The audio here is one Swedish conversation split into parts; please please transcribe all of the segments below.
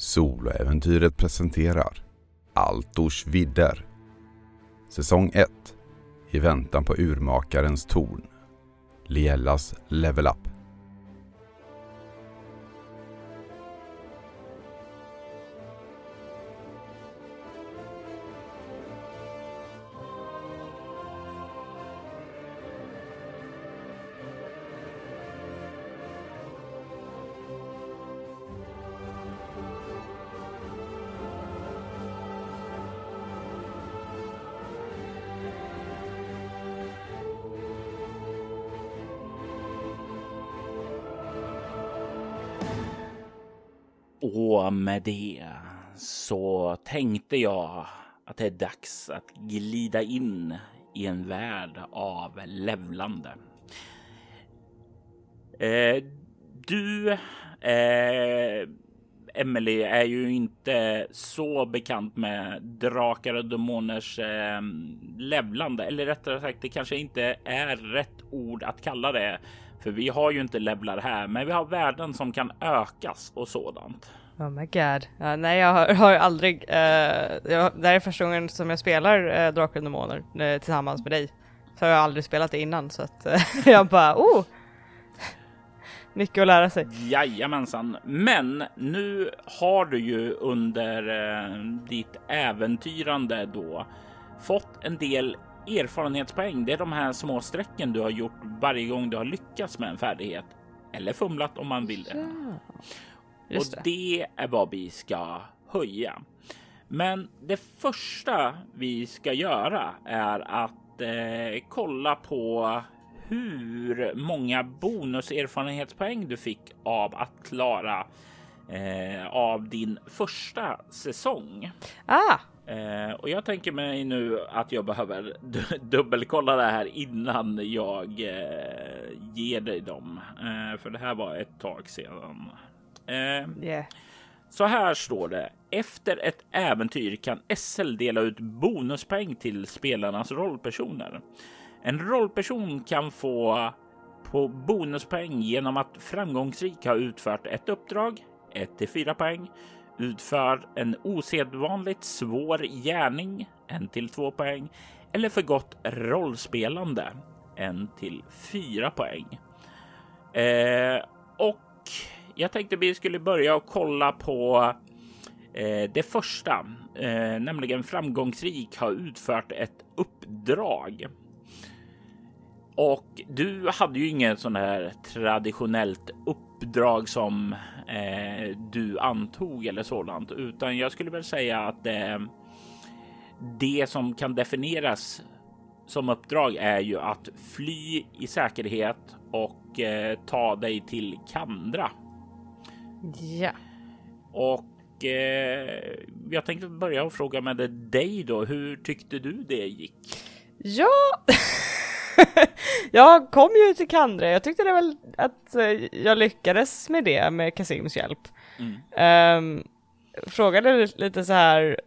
Soloäventyret presenterar Altors vidder. Säsong 1 I väntan på urmakarens torn. Liellas Level Up. Med det så tänkte jag att det är dags att glida in i en värld av levlande. Eh, du, eh, Emily, är ju inte så bekant med drakar och demoners eh, levlande, eller rättare sagt, det kanske inte är rätt ord att kalla det för vi har ju inte levlar här, men vi har värden som kan ökas och sådant. Oh my god. Ja, nej, jag har, har aldrig... Uh, jag, det här är första gången som jag spelar uh, Drakar och Demoner uh, tillsammans med dig. För jag har aldrig spelat det innan så att uh, jag bara oh! Mycket att lära sig. Jajamensan. Men nu har du ju under ditt äventyrande då fått en del erfarenhetspoäng. Det är de här små strecken du har gjort varje gång du har lyckats med en färdighet eller fumlat om man vill det. Ja, och det. det är vad vi ska höja. Men det första vi ska göra är att eh, kolla på hur många bonuserfarenhetspoäng du fick av att klara eh, av din första säsong. Ah, Eh, och jag tänker mig nu att jag behöver dubbelkolla det här innan jag eh, ger dig dem. Eh, för det här var ett tag sedan. Yeah. Så här står det. Efter ett äventyr kan SL dela ut bonuspoäng till spelarnas rollpersoner. En rollperson kan få på bonuspoäng genom att framgångsrikt ha utfört ett uppdrag, 1 till 4 poäng, utför en osedvanligt svår gärning, en till två poäng, eller för gott rollspelande, en till fyra poäng. Eh, och jag tänkte vi skulle börja och kolla på eh, det första, eh, nämligen framgångsrik har utfört ett uppdrag. Och du hade ju inget sån här traditionellt uppdrag som eh, du antog eller sådant, utan jag skulle väl säga att eh, det som kan definieras som uppdrag är ju att fly i säkerhet och eh, ta dig till Kandra. Ja. Och eh, jag tänkte börja och fråga med dig då. Hur tyckte du det gick? Ja, jag kom ju till Kandra. Jag tyckte det väl att eh, jag lyckades med det med Kasims hjälp. Mm. Um, frågade lite så här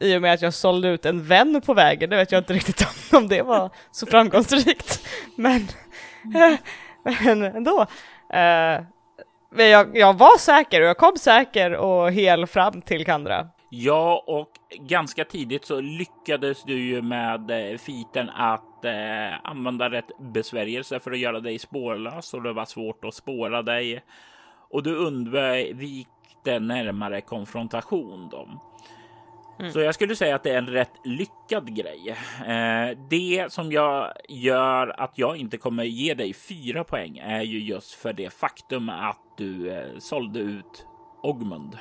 i och med att jag sålde ut en vän på vägen. Det vet jag inte riktigt om, om det var så framgångsrikt. Men, mm. men ändå. Uh, men jag, jag var säker och jag kom säker och hel fram till Kandra. Ja, och ganska tidigt så lyckades du ju med eh, fiten att eh, använda rätt besvärjelse för att göra dig spårlös och det var svårt att spåra dig. Och du undvek närmare konfrontation. Då. Mm. Så jag skulle säga att det är en rätt lyckad grej. Eh, det som jag gör att jag inte kommer ge dig fyra poäng är ju just för det faktum att du eh, sålde ut Ogmund.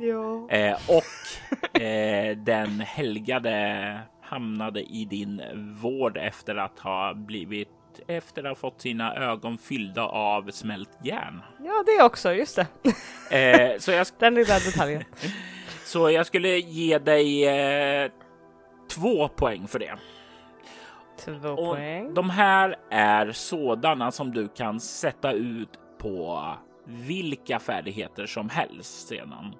Ja. Eh, och eh, den helgade hamnade i din vård efter att ha blivit efter att ha fått sina ögon fyllda av smält järn. Ja, det också, just det. Eh, så jag... Den lilla detaljen. så jag skulle ge dig eh, två poäng för det. Två och poäng. De här är sådana som du kan sätta ut på vilka färdigheter som helst sedan.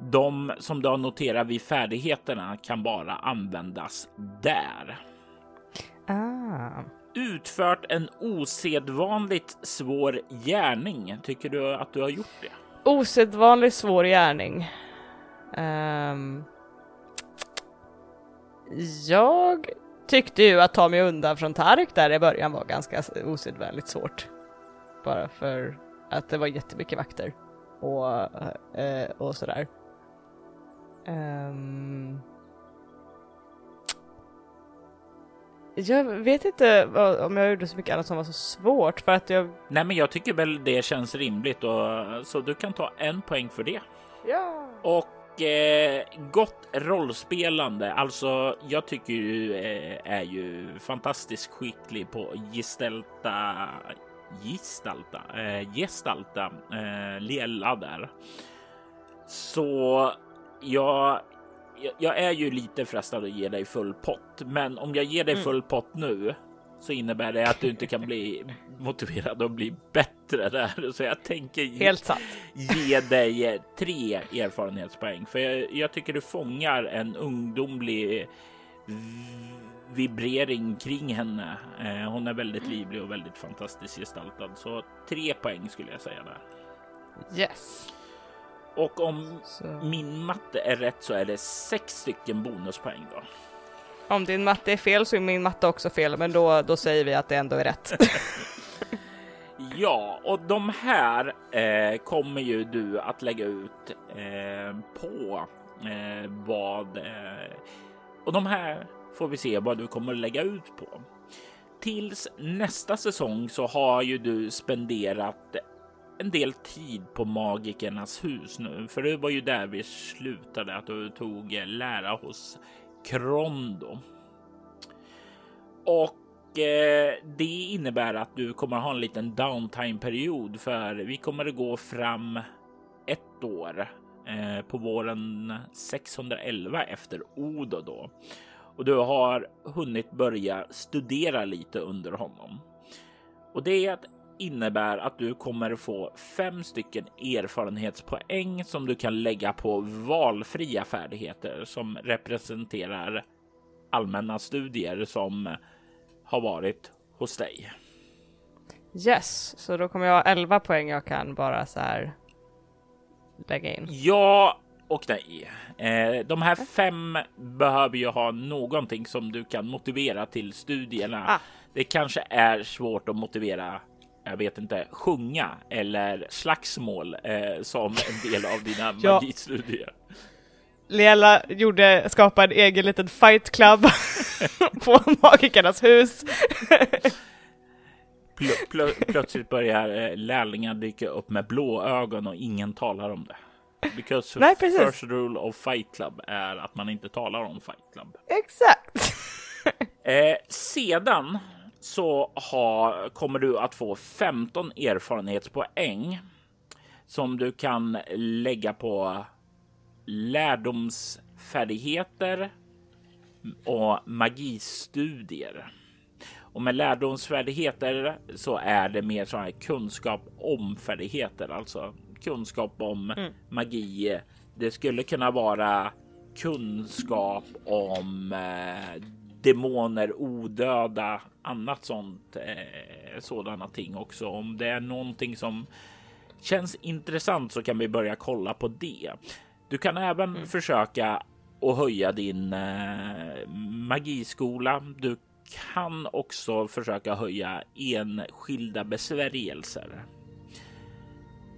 De som du har noterat vid färdigheterna kan bara användas där. Ah. Utfört en osedvanligt svår gärning. Tycker du att du har gjort det? osedvanligt svår gärning. Um, jag tyckte ju att ta mig undan från Tark där i början var ganska osedvanligt svårt. Bara för att det var jättemycket vakter och, uh, och sådär. Um, jag vet inte om jag gjorde så mycket annat som var så svårt för att jag... Nej, men jag tycker väl det känns rimligt och så du kan ta en poäng för det. Ja. Och eh, gott rollspelande. Alltså, jag tycker du eh, är ju fantastiskt skicklig på gestalta, gestalta, eh, gestalta eh, Liella där. Så jag jag är ju lite frestad att ge dig full pott, men om jag ger dig mm. full pott nu så innebär det att du inte kan bli motiverad att bli bättre där. Så jag tänker Helt sant. ge dig tre erfarenhetspoäng, för jag, jag tycker du fångar en ungdomlig vibrering kring henne. Eh, hon är väldigt livlig och väldigt fantastiskt gestaltad, så tre poäng skulle jag säga där. Yes. Och om så. min matte är rätt så är det sex stycken bonuspoäng då. Om din matte är fel så är min matte också fel, men då, då säger vi att det ändå är rätt. ja, och de här eh, kommer ju du att lägga ut eh, på eh, vad eh, och de här får vi se vad du kommer att lägga ut på. Tills nästa säsong så har ju du spenderat en del tid på magikernas hus nu, för det var ju där vi slutade att du tog eh, lära hos Krondo. Och eh, det innebär att du kommer ha en liten downtime period för vi kommer att gå fram ett år eh, på våren 611 efter Odo då. Och du har hunnit börja studera lite under honom. Och det innebär att du kommer få fem stycken erfarenhetspoäng som du kan lägga på valfria färdigheter som representerar allmänna studier som har varit hos dig. Yes, så då kommer jag ha 11 poäng jag kan bara så här lägga in. Ja och nej. Eh, de här fem behöver ju ha någonting som du kan motivera till studierna. Ah. Det kanske är svårt att motivera jag vet inte, sjunga eller slagsmål eh, som en del av dina ja. magistudier. Lela gjorde, skapade en egen liten fight club på Magikernas hus. Plö, plö, plötsligt börjar eh, lärlingar dyka upp med blå ögon och ingen talar om det. Because Nej, precis. first rule of fight club är att man inte talar om fight club. Exakt. eh, sedan så har, kommer du att få 15 erfarenhetspoäng som du kan lägga på lärdomsfärdigheter och magistudier. Och med lärdomsfärdigheter så är det mer här kunskap om färdigheter, alltså kunskap om mm. magi. Det skulle kunna vara kunskap om eh, demoner, odöda, annat sånt, eh, sådana ting också. Om det är någonting som känns intressant så kan vi börja kolla på det. Du kan även mm. försöka att höja din eh, magiskola. Du kan också försöka höja enskilda besvärjelser.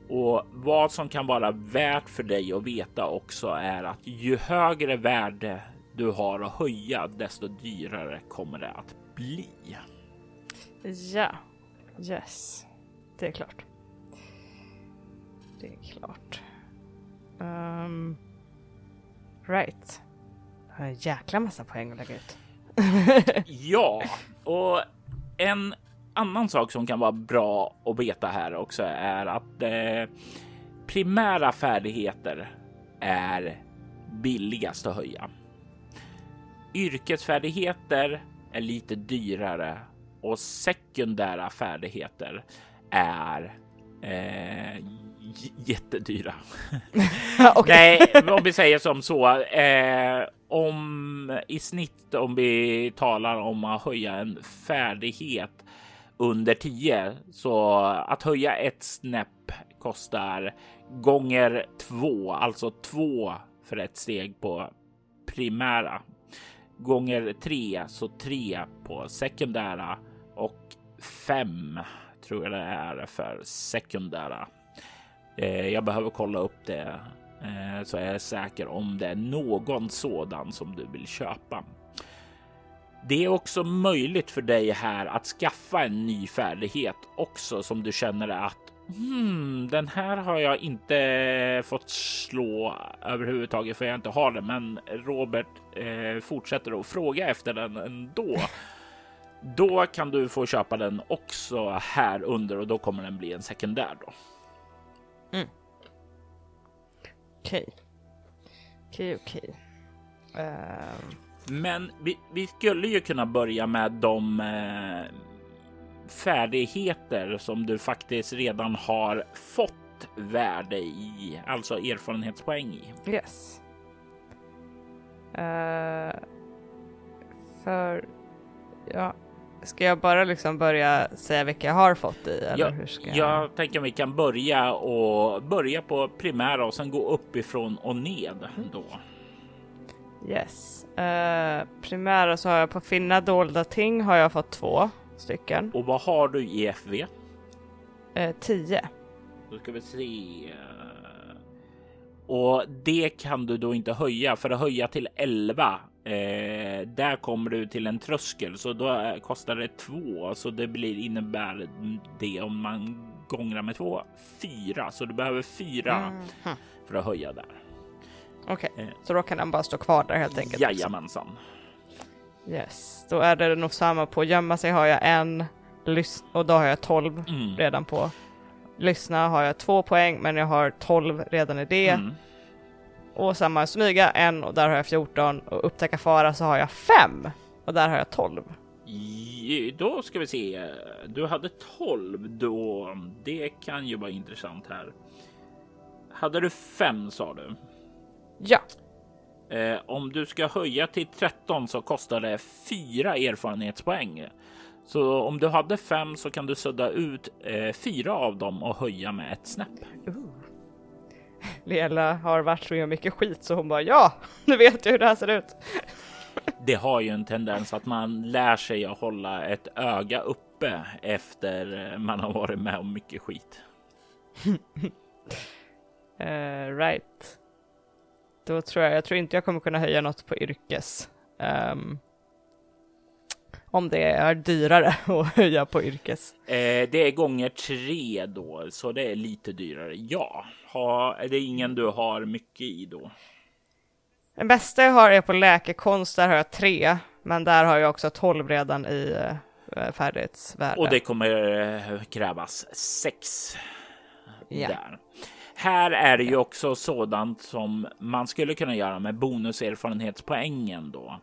Och vad som kan vara värt för dig att veta också är att ju högre värde du har att höja, desto dyrare kommer det att bli. Ja, yes, det är klart. Det är klart. Um, right. Jag har en jäkla massa poäng att lägga ut. ja, och en annan sak som kan vara bra att veta här också är att eh, primära färdigheter är billigast att höja. Yrkesfärdigheter är lite dyrare och sekundära färdigheter är eh, jättedyra. Nej, om vi säger som så. Eh, om i snitt, om vi talar om att höja en färdighet under 10, så att höja ett snäpp kostar gånger två, alltså två för ett steg på primära. Gånger tre, så tre på sekundära och fem tror jag det är för sekundära. Eh, jag behöver kolla upp det eh, så jag är säker om det är någon sådan som du vill köpa. Det är också möjligt för dig här att skaffa en ny färdighet också som du känner att hmm, den här har jag inte fått slå överhuvudtaget för jag inte har den. Men Robert eh, fortsätter att fråga efter den ändå. Då kan du få köpa den också här under och då kommer den bli en sekundär då. Mm. Okej. Okej, okej. Ehm. Men vi, vi, skulle ju kunna börja med de eh, färdigheter som du faktiskt redan har fått värde i, alltså erfarenhetspoäng i. Yes. Uh, för ja, ska jag bara liksom börja säga vilka jag har fått i? Eller jag, hur ska jag... jag tänker vi kan börja och börja på primära och sen gå uppifrån och ned då. Yes. Uh, primära så har jag på finna dolda ting har jag fått två stycken. Och vad har du i FV? Uh, tio. Då ska vi se. Och det kan du då inte höja för att höja till 11. Eh, där kommer du till en tröskel så då kostar det två så det blir innebär det om man gångrar med två fyra så du behöver fyra mm. för att höja där. Okej, okay. eh. så då kan den bara stå kvar där helt enkelt? Jajamensan. Yes, då är det nog samma på gömma sig har jag en och då har jag 12 mm. redan på. Lyssna har jag två poäng men jag har 12 redan i det. Mm. Och samma smyga en och där har jag 14 och upptäcka fara så har jag 5 och där har jag 12. Då ska vi se. Du hade 12 då. Det kan ju vara intressant här. Hade du 5 sa du? Ja. Eh, om du ska höja till 13 så kostar det 4 erfarenhetspoäng. Så om du hade 5 så kan du sudda ut eh, 4 av dem och höja med ett snäpp. Uh. Lela har varit med mycket skit så hon bara ja, nu vet jag hur det här ser ut. Det har ju en tendens att man lär sig att hålla ett öga uppe efter man har varit med om mycket skit. uh, right. Då tror jag, jag tror inte jag kommer kunna höja något på yrkes. Um, om det är dyrare att höja på yrkes. Eh, det är gånger tre då, så det är lite dyrare. Ja, ha, är det ingen du har mycket i då? Den bästa jag har är på läkekonst, där har jag tre, men där har jag också tolv redan i uh, färdighetsvärde. Och det kommer uh, krävas sex yeah. där. Här är det ju också sådant som man skulle kunna göra med bonuserfarenhetspoängen då.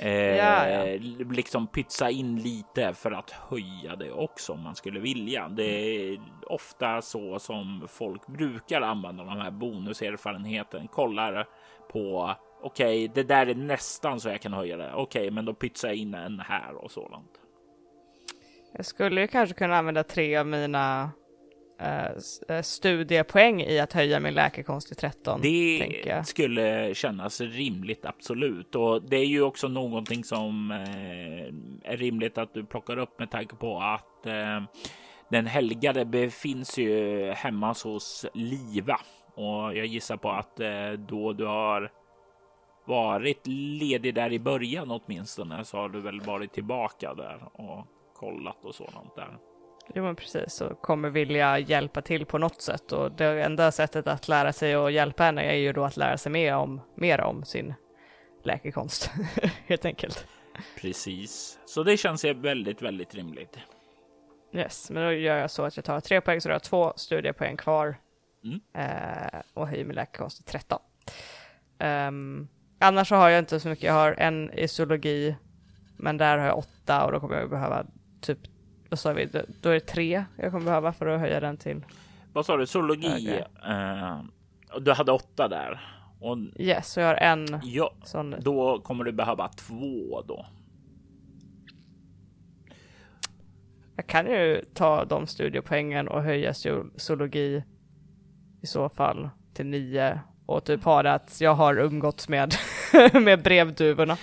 Eh, ja, ja. Liksom pytsa in lite för att höja det också om man skulle vilja. Det är ofta så som folk brukar använda de här bonuserfarenheten. Kollar på okej, okay, det där är nästan så jag kan höja det. Okej, okay, men då pytsar jag in en här och sådant. Jag skulle ju kanske kunna använda tre av mina uh, studiepoäng i att höja min läkekonst till 13. Det skulle kännas rimligt, absolut. Och det är ju också någonting som uh, är rimligt att du plockar upp med tanke på att den helgade befinns ju hemma hos Liva och jag gissar på att då du har varit ledig där i början åtminstone så har du väl varit tillbaka där och kollat och sådant där. Jo men precis, och kommer vilja hjälpa till på något sätt och det enda sättet att lära sig och hjälpa henne är ju då att lära sig mer om, mer om sin läkekonst, helt enkelt. Precis, så det känns ju väldigt, väldigt rimligt. Yes, men då gör jag så att jag tar tre poäng så då har jag två studiepoäng kvar mm. eh, och höjer min läkekonst till 13. Um, annars så har jag inte så mycket, jag har en i zoologi, men där har jag åtta och då kommer jag behöva typ vad sa vi, då, då är det tre jag kommer behöva för att höja den till. Vad sa du, zoologi? Uh, du hade åtta där. Och yes, så jag har en ja, sån. Då kommer du behöva två då. Jag kan ju ta de studiepoängen och höja zoologi i så fall till nio och typ har det att jag har umgåtts med, med brevduvorna.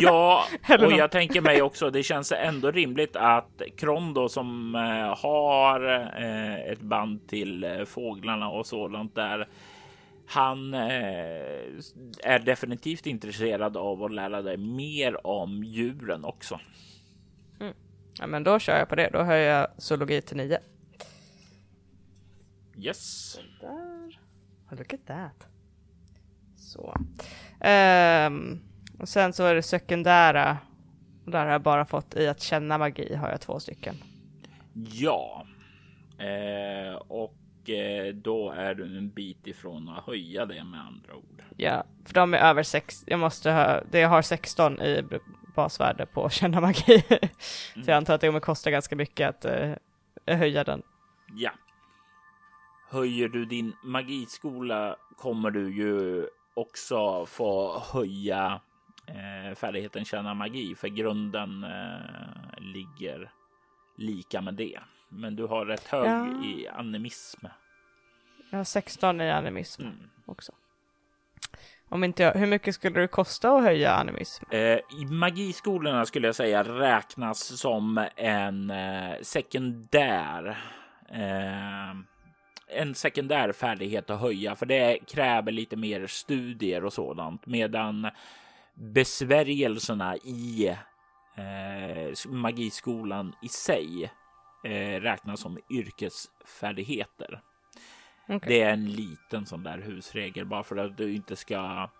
Ja, och jag tänker mig också, det känns ändå rimligt att Kron då som eh, har eh, ett band till eh, fåglarna och sådant där. Han är definitivt intresserad av att lära dig mer om djuren också. Mm. Ja, men då kör jag på det. Då höjer jag zoologi till nio. Yes. Look at that. Så. Um, och sen så är det sekundära. Där har jag bara fått i att känna magi har jag två stycken. Ja. Eh, och eh, då är du en bit ifrån att höja det med andra ord. Ja, för de är över sex. Jag måste ha, det har 16 i basvärde på känna magi. Mm. så jag antar att det kommer kosta ganska mycket att eh, höja den. Ja. Höjer du din magiskola kommer du ju också få höja eh, färdigheten känna magi för grunden eh, ligger lika med det. Men du har rätt hög ja. i animism. Jag har 16 i animism mm. också. Om inte jag, hur mycket skulle det kosta att höja animism? Eh, I magiskolorna skulle jag säga räknas som en eh, sekundär eh, en sekundär färdighet att höja, för det kräver lite mer studier och sådant, medan besvärjelserna i eh, magiskolan i sig eh, räknas som yrkesfärdigheter. Okay. Det är en liten sån där husregel bara för att du inte ska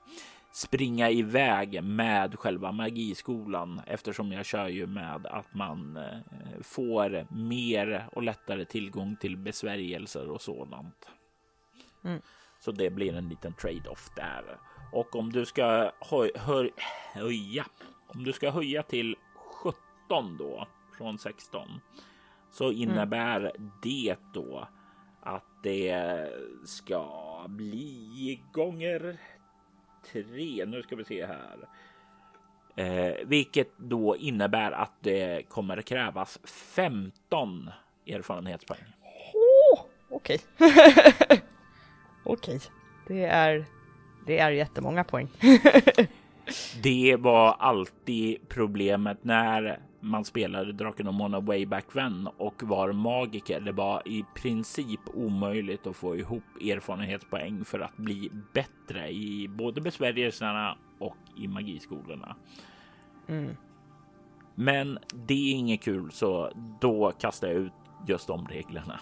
springa iväg med själva magiskolan eftersom jag kör ju med att man eh, får mer och lättare tillgång till besvärjelser och sådant. Mm. Så det blir en liten trade-off där. Och om du ska höj, höj, höja, om du ska höja till 17 då från 16 så mm. innebär mm. det då att det ska bli gånger 3. Nu ska vi se här. Eh, vilket då innebär att det kommer krävas 15 erfarenhetspoäng. Oh, Okej. Okej, det är. Det är jättemånga poäng. det var alltid problemet när man spelade Draken och Mona way back when och var magiker. Det var i princip omöjligt att få ihop erfarenhetspoäng för att bli bättre i både besvärjelserna och i magiskolorna. Mm. Men det är inget kul, så då kastar jag ut just de reglerna.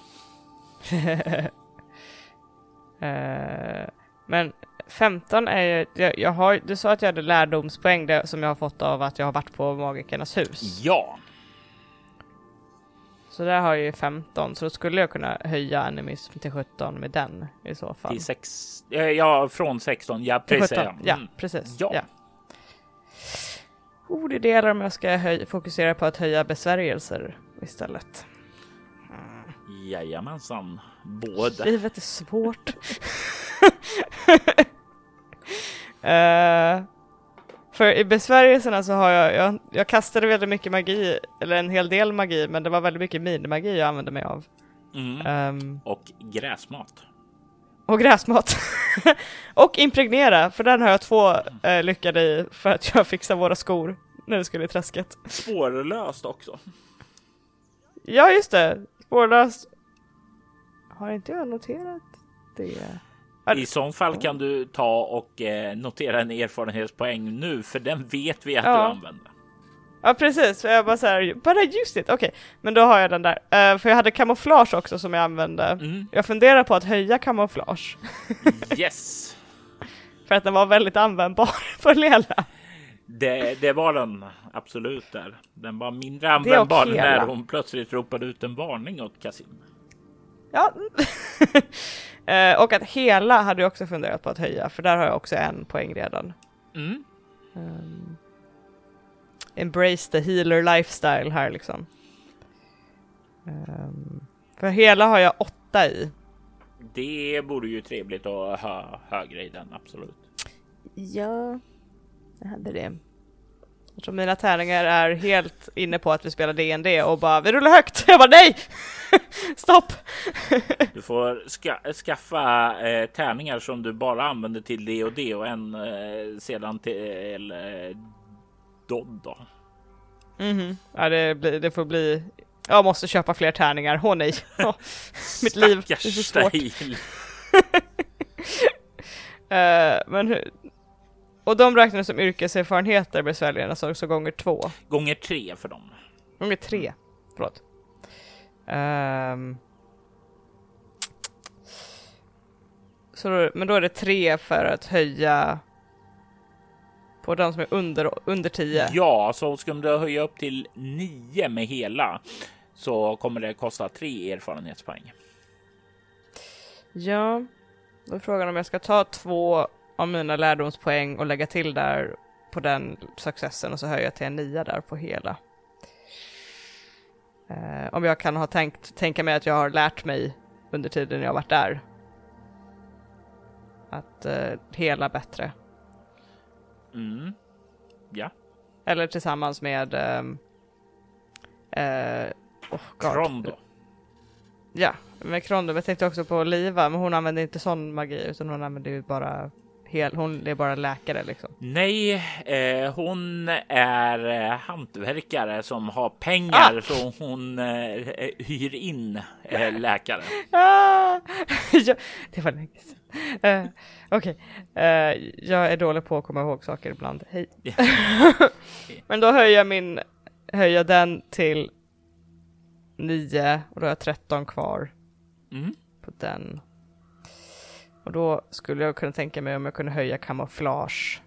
uh, men 15 är ju, jag, jag, har, du sa att jag hade lärdomspoäng det, som jag har fått av att jag har varit på Magikernas hus. Ja. Så där har jag ju 15, så då skulle jag kunna höja animism till 17 med den i så fall. Till 6, ja från 16, ja precis. 17, ja, mm. precis. Ja. ja. Oh, det delar om jag ska höj, fokusera på att höja besvärjelser istället. Mm. Jajamensan, båda. Livet är svårt. Uh, för i besvärjelserna så har jag, jag, jag kastade väldigt mycket magi, eller en hel del magi, men det var väldigt mycket minimagi jag använde mig av. Mm. Um, och gräsmat. Och gräsmat. och impregnera, för den har jag två uh, lyckade i för att jag fixade våra skor när vi skulle i träsket. Spårlöst också. Ja, just det. Spårlöst. Har inte jag noterat det? I så fall kan du ta och eh, notera en erfarenhetspoäng nu, för den vet vi att ja. du använder. Ja precis, för jag bara såhär, I used it, okej, okay. men då har jag den där. Uh, för jag hade kamouflage också som jag använde. Mm. Jag funderar på att höja kamouflage. yes! för att den var väldigt användbar för Lela. Det, det var den absolut där. Den var mindre användbar när hon plötsligt ropade ut en varning åt Kasim. Ja. uh, och att hela hade jag också funderat på att höja, för där har jag också en poäng redan. Mm. Um, embrace the healer lifestyle här liksom. Um, för hela har jag åtta i. Det vore ju trevligt att ha högre i den, absolut. Ja, jag hade det. Eftersom mina tärningar är helt inne på att vi spelar DND och bara vi rullar högt. Jag bara nej! Stopp! du får ska skaffa eh, tärningar som du bara använder till det och det och en eh, sedan till eh, Dodd då. Mm ja det, blir, det får bli jag måste köpa fler tärningar, åh nej. Oh, mitt liv, det är så svårt. uh, men hur? Och de räknas som yrkeserfarenheter besvärligare, så, så gånger två. Gånger tre för dem. Gånger tre, förlåt. Um, så då, men då är det tre för att höja på de som är under, under 10? Ja, så ska du höja upp till 9 med hela så kommer det kosta tre erfarenhetspoäng. Ja, då är frågan om jag ska ta två av mina lärdomspoäng och lägga till där på den successen och så höja till en nia där på hela. Eh, om jag kan ha tänkt, tänka mig att jag har lärt mig under tiden jag varit där. Att eh, hela bättre. Mm. Ja. Eller tillsammans med ehm, eh, oh Krondo. Ja, med Krondo. Jag tänkte också på Liva, men hon använder inte sån magi utan hon använder ju bara hel, hon är bara läkare liksom. Nej, eh, hon är eh, hantverkare som har pengar ah! så hon eh, hyr in eh, läkare. Ah! ja, det var länge sedan. Uh, Okej, okay. uh, jag är dålig på att komma ihåg saker ibland. Hej. Men då höjer jag min, höjer den till 9 och då har jag 13 kvar mm. på den. Och då skulle jag kunna tänka mig om jag kunde höja kamouflage.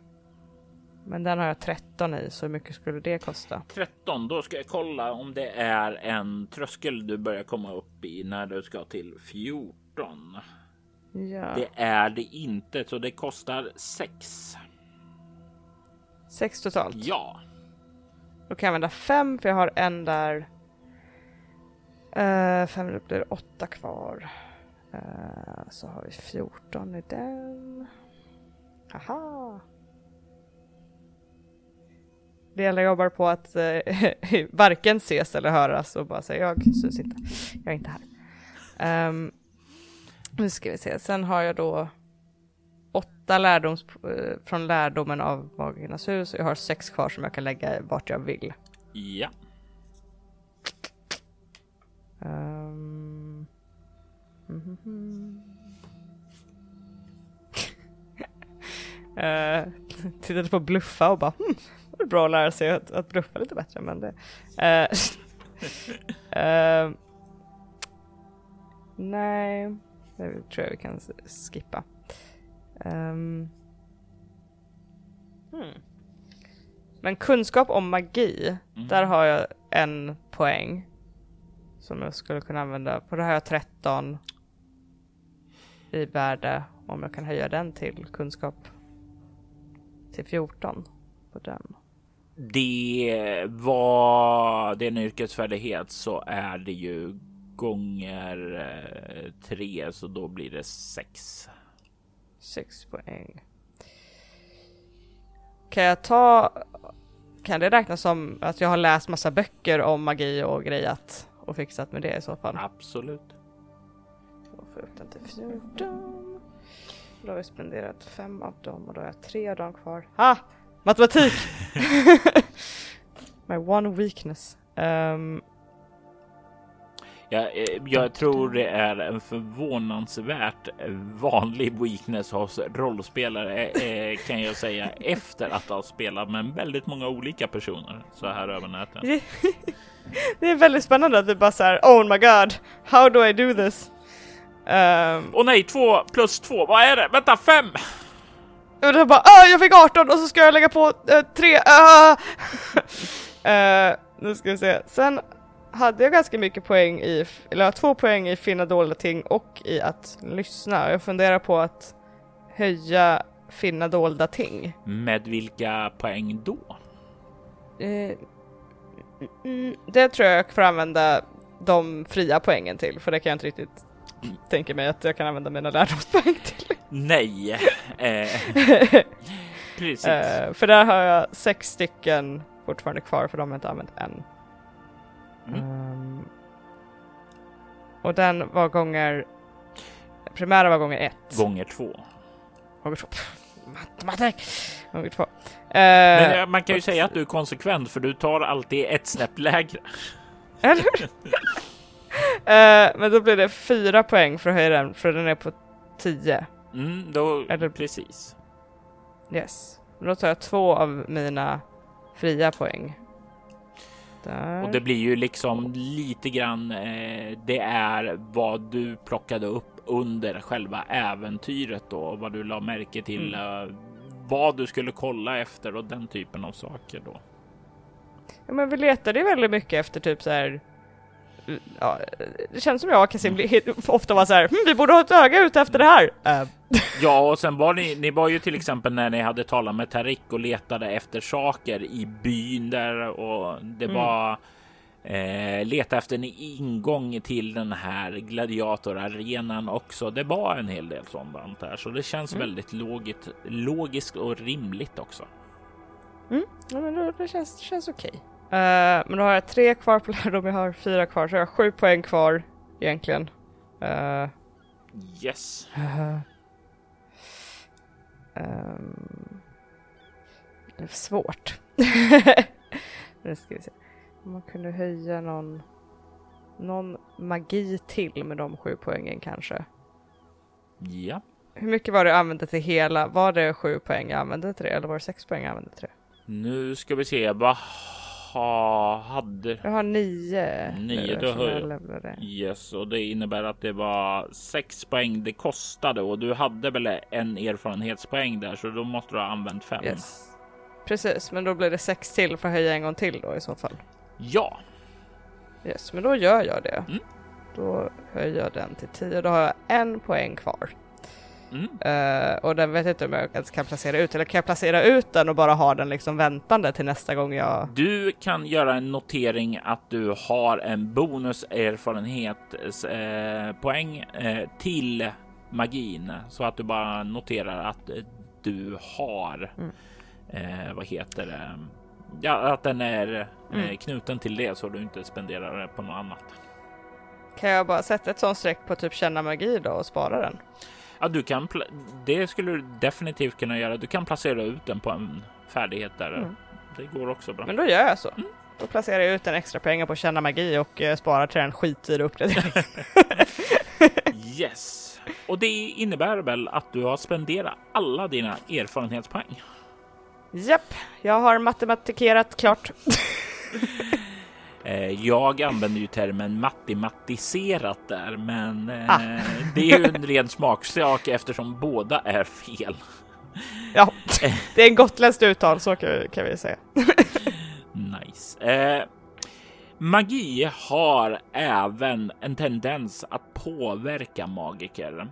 Men den har jag 13 i, så hur mycket skulle det kosta? 13, då ska jag kolla om det är en tröskel du börjar komma upp i när du ska till 14. Ja. Det är det inte, så det kostar 6. 6 totalt? Ja. Då kan jag använda 5 för jag har en där. Uh, fem då blir det åtta kvar. Uh, så har vi 14 i den. Aha! Det gäller jobbar på att uh, varken ses eller höras och bara säga jag syns inte. Jag är inte här. Um, nu ska vi se, sen har jag då åtta lärdoms uh, från lärdomen av Magernas hus och jag har sex kvar som jag kan lägga vart jag vill. Ja. Um... Mm -hmm. uh, tittade på bluffa och bara hm, det var bra att lära sig att, att bluffa lite bättre men det... Uh, uh, nej, det tror jag vi kan skippa. Um, hmm. Men kunskap om magi, mm. där har jag en poäng som jag skulle kunna använda. På det har jag 13 i värde om jag kan höja den till kunskap till 14 på den. Det var det är en yrkesfärdighet så är det ju gånger eh, tre så då blir det sex. Sex poäng. Kan jag ta, kan det räknas som att jag har läst massa böcker om magi och grejat? och fixat med det i så fall. Absolut. Då får jag upp den till 14. Då har vi spenderat fem av dem och då har jag tre av dem kvar. Ha! Matematik! My one weakness. Um, jag, eh, jag tror det är en förvånansvärt vanlig weakness hos rollspelare eh, kan jag säga efter att ha spelat med väldigt många olika personer så här över nätet. det är väldigt spännande att vi bara såhär oh my god, how do I do this? Um, och nej, två plus två, vad är det? Vänta, fem! Och då bara, ah, jag fick 18 och så ska jag lägga på uh, tre, uh. uh, nu ska vi se, sen hade jag ganska mycket poäng i, eller två poäng i finna dolda ting och i att lyssna. Jag funderar på att höja finna dolda ting. Med vilka poäng då? Mm, det tror jag jag får använda de fria poängen till, för det kan jag inte riktigt tänka mig att jag kan använda mina lärdomspoäng till. Nej. Eh, precis. Eh, för där har jag sex stycken fortfarande kvar för de har inte använt än. Mm. Ehm, och den var gånger... Primära var gånger ett. Gånger två. Gånger två. Matematik! Gånger två. Men Uh, eh, man kan ju säga att du är konsekvent för du tar alltid ett snäpp lägre. eller? Eh, men då blir det fyra poäng för att höja den, för den är på tio. Mm, då, Eller- precis. Yes. Då tar jag två av mina fria poäng. Där. Och det blir ju liksom lite grann. Eh, det är vad du plockade upp under själva äventyret då, vad du la märke till, Mm. eh, vad du skulle kolla efter och den typen av saker då. Ja, men vi letade ju väldigt mycket efter typ så här. Ja, det känns som jag och Kasim blir- ofta var så här, hm, vi borde ha ett öga ute efter det här. Eh, Ja, och sen var ni, ni var ju till exempel när ni hade talat med Tarik och letade efter saker i byn där och det Mm. var eh, leta efter en ingång till den här gladiatorarenan också. Det var en hel del sådant där, så det känns Mm. väldigt logiskt, logiskt och rimligt också. ja, men då, det känns, det känns okej. Eh, men då har jag tre kvar på lärdom, jag har fyra kvar, så jag har sju poäng kvar egentligen. Eh, Yes. ehm, det är svårt. nu ska vi se. Om man kunde höja någon, någon magi till med de sju poängen kanske. Ja, Hur mycket var det jag använde till hela? Var det sju poäng jag använde till det eller var det sex poäng jag använde till det? nu ska vi se. Vad ha, hade Jag har nio. Nio, jag. levlade. Yes, och det innebär att det var sex poäng det kostade och du hade väl en erfarenhetspoäng där, så då måste du ha använt fem. Yes. Precis, men då blir det sex till för att höja en gång till då i så fall. Ja, Yes, men då gör jag det. Mm. Då höjer jag den till 10 då har jag en poäng kvar. Mm. Eh, och den vet jag inte om jag ens kan placera ut, eller kan jag placera ut den och bara ha den liksom väntande till nästa gång jag... du kan göra en notering att du har en bonuserfarenhet eh, eh, till magin så att du bara noterar att eh, du har. Mm. Eh, vad heter det? Ja, att den är Mm. knuten till det så du inte spenderar det på något annat. Kan jag bara sätta ett sånt streck på typ känna magi då och spara den? Ja, du kan. Det skulle du definitivt kunna göra. Du kan placera ut den på en färdighet där. Mm. Det går också bra. Men då gör jag så. Mm. Då placerar jag ut en extra pengar på känna magi och eh, sparar till den skitdyra uppgraderingen. Yes, och det innebär väl att du har spenderat alla dina erfarenhetspoäng. Japp, jag har matematikerat klart. Eh, jag använder ju termen matematiserat där, men eh, ah. det är ju en ren smaksak eftersom båda är fel. Ja, det är en gotländskt uttal, så kan vi säga. Nice. Eh, magi har även en tendens att påverka magiker.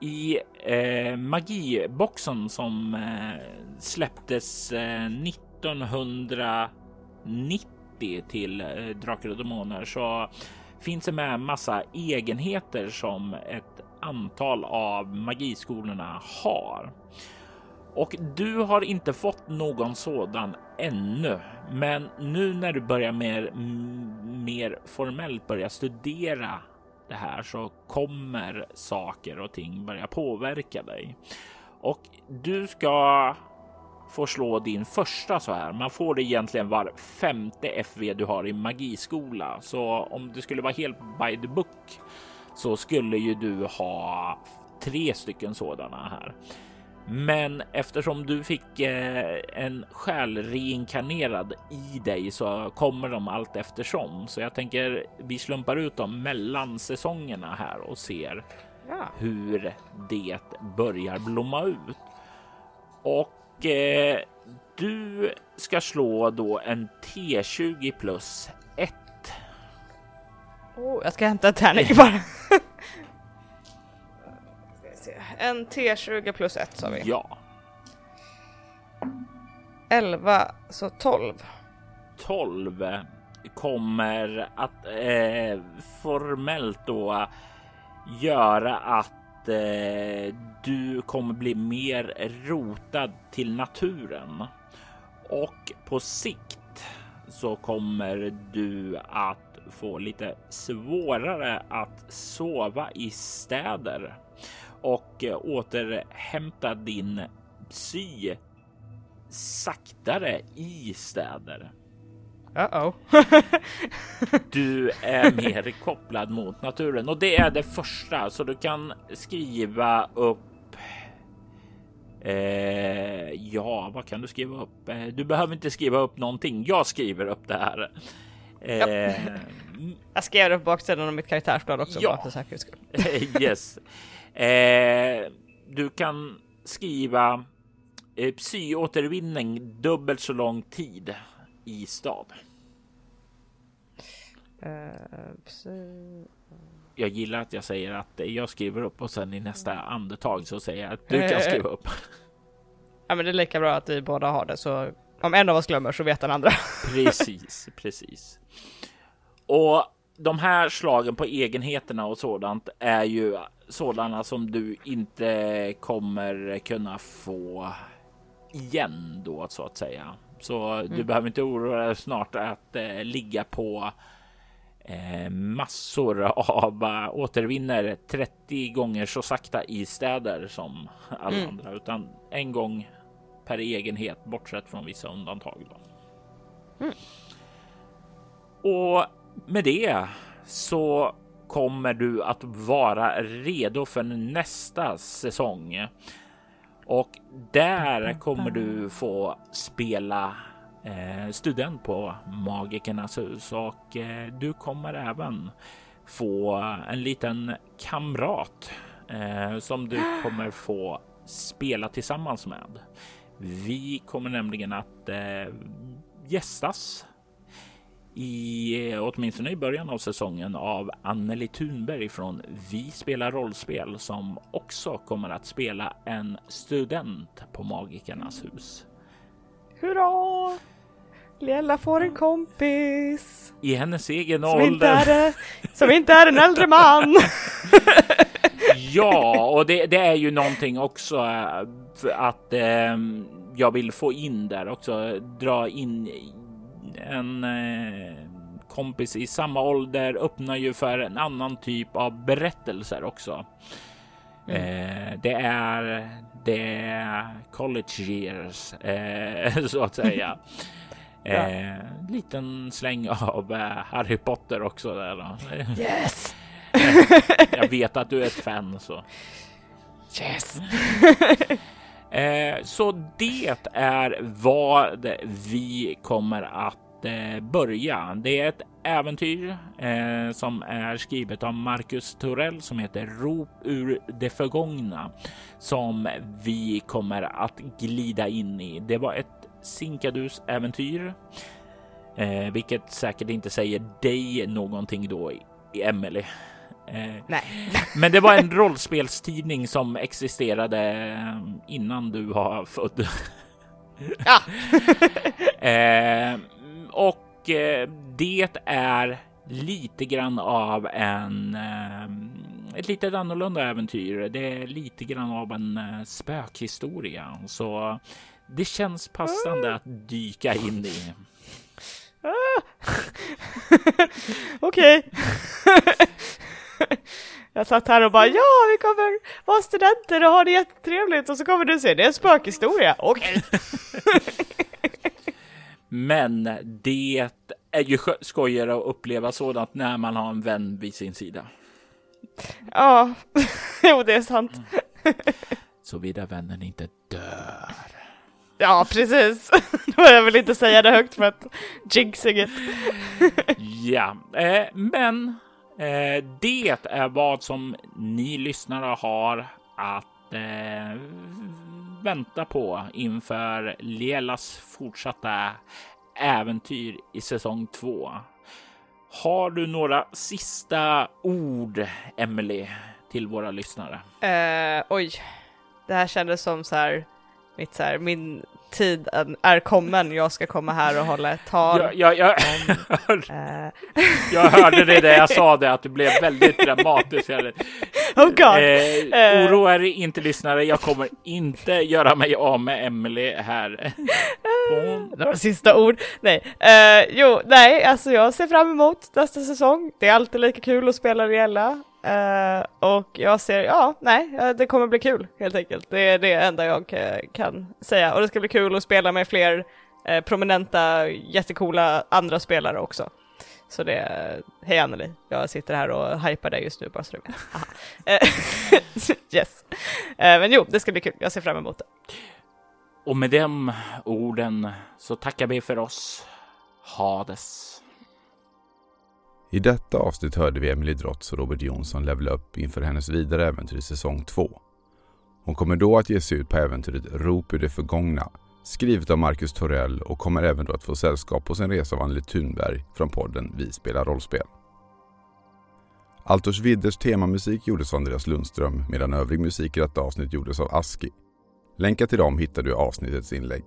I magiboxen som släpptes 1990 50 till eh, Drakar och Demoner så finns det med massa egenheter som ett antal av magiskolorna har. Och du har inte fått någon sådan ännu. Men nu när du börjar mer, mer formellt börja studera det här så kommer saker och ting börja påverka dig. Och du ska få slå din första så här. Man får det egentligen var femte FV du har i magiskola. Så om du skulle vara helt by the book så skulle ju du ha tre stycken sådana här. Men eftersom du fick eh, en själ reinkarnerad i dig så kommer de allt eftersom. Så jag tänker vi slumpar ut dem mellan säsongerna här och ser Ja. hur det börjar blomma ut. Och eh, du ska slå då en T20 plus 1. Oh, jag ska hämta en tärning bara. En T20 plus 1 sa vi. Ja, 11, så 12. 12 kommer att eh, formellt då göra att eh, du kommer bli mer rotad till naturen och på sikt så kommer du att få lite svårare att sova i städer och återhämta din psy saktare i städer. Uh-oh. du är mer kopplad mot naturen och det är det första så du kan skriva upp. Eh, ja, vad kan du skriva upp? Eh, du behöver inte skriva upp någonting. Jag skriver upp det här. Eh, Jag skrev på baksidan av mitt karaktärsblad också ja. bara för säkerhets skull. yes. Eh, du kan skriva eh, psyåtervinning dubbelt så lång tid i stad. Psy... Jag gillar att jag säger att jag skriver upp och sen i nästa andetag så säger jag att du kan skriva upp. Ja, men det är lika bra att vi båda har det så om en av oss glömmer så vet den andra. precis, precis. Och de här slagen på egenheterna och sådant är ju sådana som du inte kommer kunna få igen då så att säga. Så mm. du behöver inte oroa dig snart att eh, ligga på eh, massor av uh, återvinner 30 gånger så sakta i städer som alla mm. andra, utan en gång per egenhet bortsett från vissa undantag. Mm. Och med det så kommer du att vara redo för nästa säsong. Och där kommer du få spela eh, student på Magikernas hus och eh, du kommer även få en liten kamrat eh, som du kommer få spela tillsammans med. Vi kommer nämligen att eh, gästas i åtminstone i början av säsongen av Anneli Thunberg från Vi spelar rollspel som också kommer att spela en student på Magikernas hus. Hurra! Liella får en kompis. I hennes egen som ålder. Inte är, som inte är en äldre man. ja, och det, det, är ju någonting också eh, att eh, jag vill få in där också. Dra in en eh, kompis i samma ålder öppnar ju för en annan typ av berättelser också. Mm. Eh, det är det college years eh, så att säga. ja. Liten släng av Harry Potter också där. Då. Yes. jag vet att du är ett fan så. Yes. Så det är vad vi kommer att börja. Det är ett äventyr eh, som är skrivet av Marcus Torell som heter Rop ur det förgångna som vi kommer att glida in i. Det var ett sinkadus äventyr, eh, vilket säkert inte säger dig någonting då, Emelie. Eh, Nej. Men det var en rollspelstidning som existerade eh, innan du var född. Ja. eh, och eh, det är lite grann av en eh, ett lite annorlunda äventyr. Det är lite grann av en eh, spökhistoria, så det känns passande att dyka in i. Ah. Okej. Jag satt här och bara ja, vi kommer vara studenter och ha det jättetrevligt och så kommer du se det är en spökhistoria. Okej. Okay. Men det är ju skojigare att uppleva sådant när man har en vän vid sin sida. Ja, jo det är sant. Såvida vännen inte dör. Ja, precis. jag vill inte säga det högt för att jinxing it. ja, eh, men Eh, det är vad som ni lyssnare har att eh, vänta på inför Lielas fortsatta äventyr i säsong två. Har du några sista ord, Emily, till våra lyssnare? Uh, oj, det här kändes som så här, mitt så här, min tid är kommen. Jag ska komma här och hålla ett tal. Jag, jag, jag, om, äh... jag hörde det där jag sa det, att du blev väldigt dramatisk. Oh god! Eh, oroa er inte lyssnare, jag kommer inte göra mig av med Emily här. Hon... Några sista ord? Nej. Uh, jo, nej, alltså jag ser fram emot nästa säsong. Det är alltid lika kul att spela Riella. Uh, och jag ser, ja, nej, det kommer bli kul helt enkelt. Det är det enda jag uh, kan säga. Och det ska bli kul att spela med fler prominenta, jättekola andra spelare också. Så det, är, hej Anneli, jag sitter här och hypar dig just nu bara så du vet. Eh, yes. Eh, men jo, det ska bli kul, jag ser fram emot det. Och med de orden så tackar vi för oss. Hades. I detta avsnitt hörde vi Emily Drotz och Robert Jonsson levela upp inför hennes vidare äventyr i säsong 2. Hon kommer då att ge sig ut på äventyret Rop ur det förgångna skrivet av Marcus Torell och kommer även då att få sällskap på sin resa av Anneli Thunberg från podden Vi spelar rollspel. Altors Vidders temamusik gjordes av Andreas Lundström medan övrig musik i detta avsnitt gjordes av Aski. Länkar till dem hittar du i avsnittets inlägg.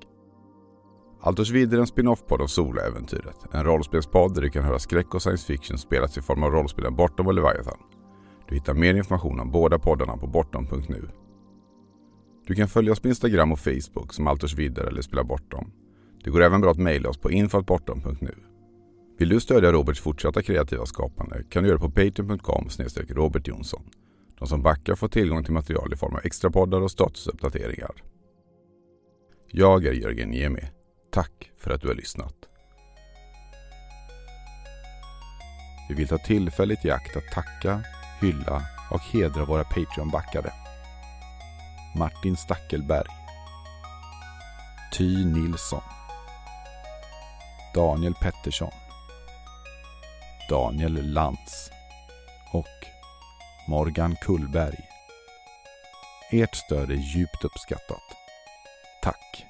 Altors Vidder är en spin-off-podd av Soloäventyret. En rollspelspodd där du kan höra skräck och science fiction spelas i form av rollspelen Bortom och Leviathan. Du hittar mer information om båda poddarna på bortom.nu. Du kan följa oss på Instagram och Facebook som Alters vidare eller Spela Bortom. Det går även bra att mejla oss på infoatbortom.nu. Vill du stödja Roberts fortsatta kreativa skapande kan du göra det på patreon.com Robert Jonsson. De som backar får tillgång till material i form av extra poddar och statusuppdateringar. Jag är Jörgen Niemi. Tack för att du har lyssnat. Vi vill ta tillfället i akt att tacka, hylla och hedra våra Patreon-backare. Martin Stackelberg Ty Nilsson Daniel Pettersson Daniel Lantz och Morgan Kullberg. Ert stöd är djupt uppskattat. Tack!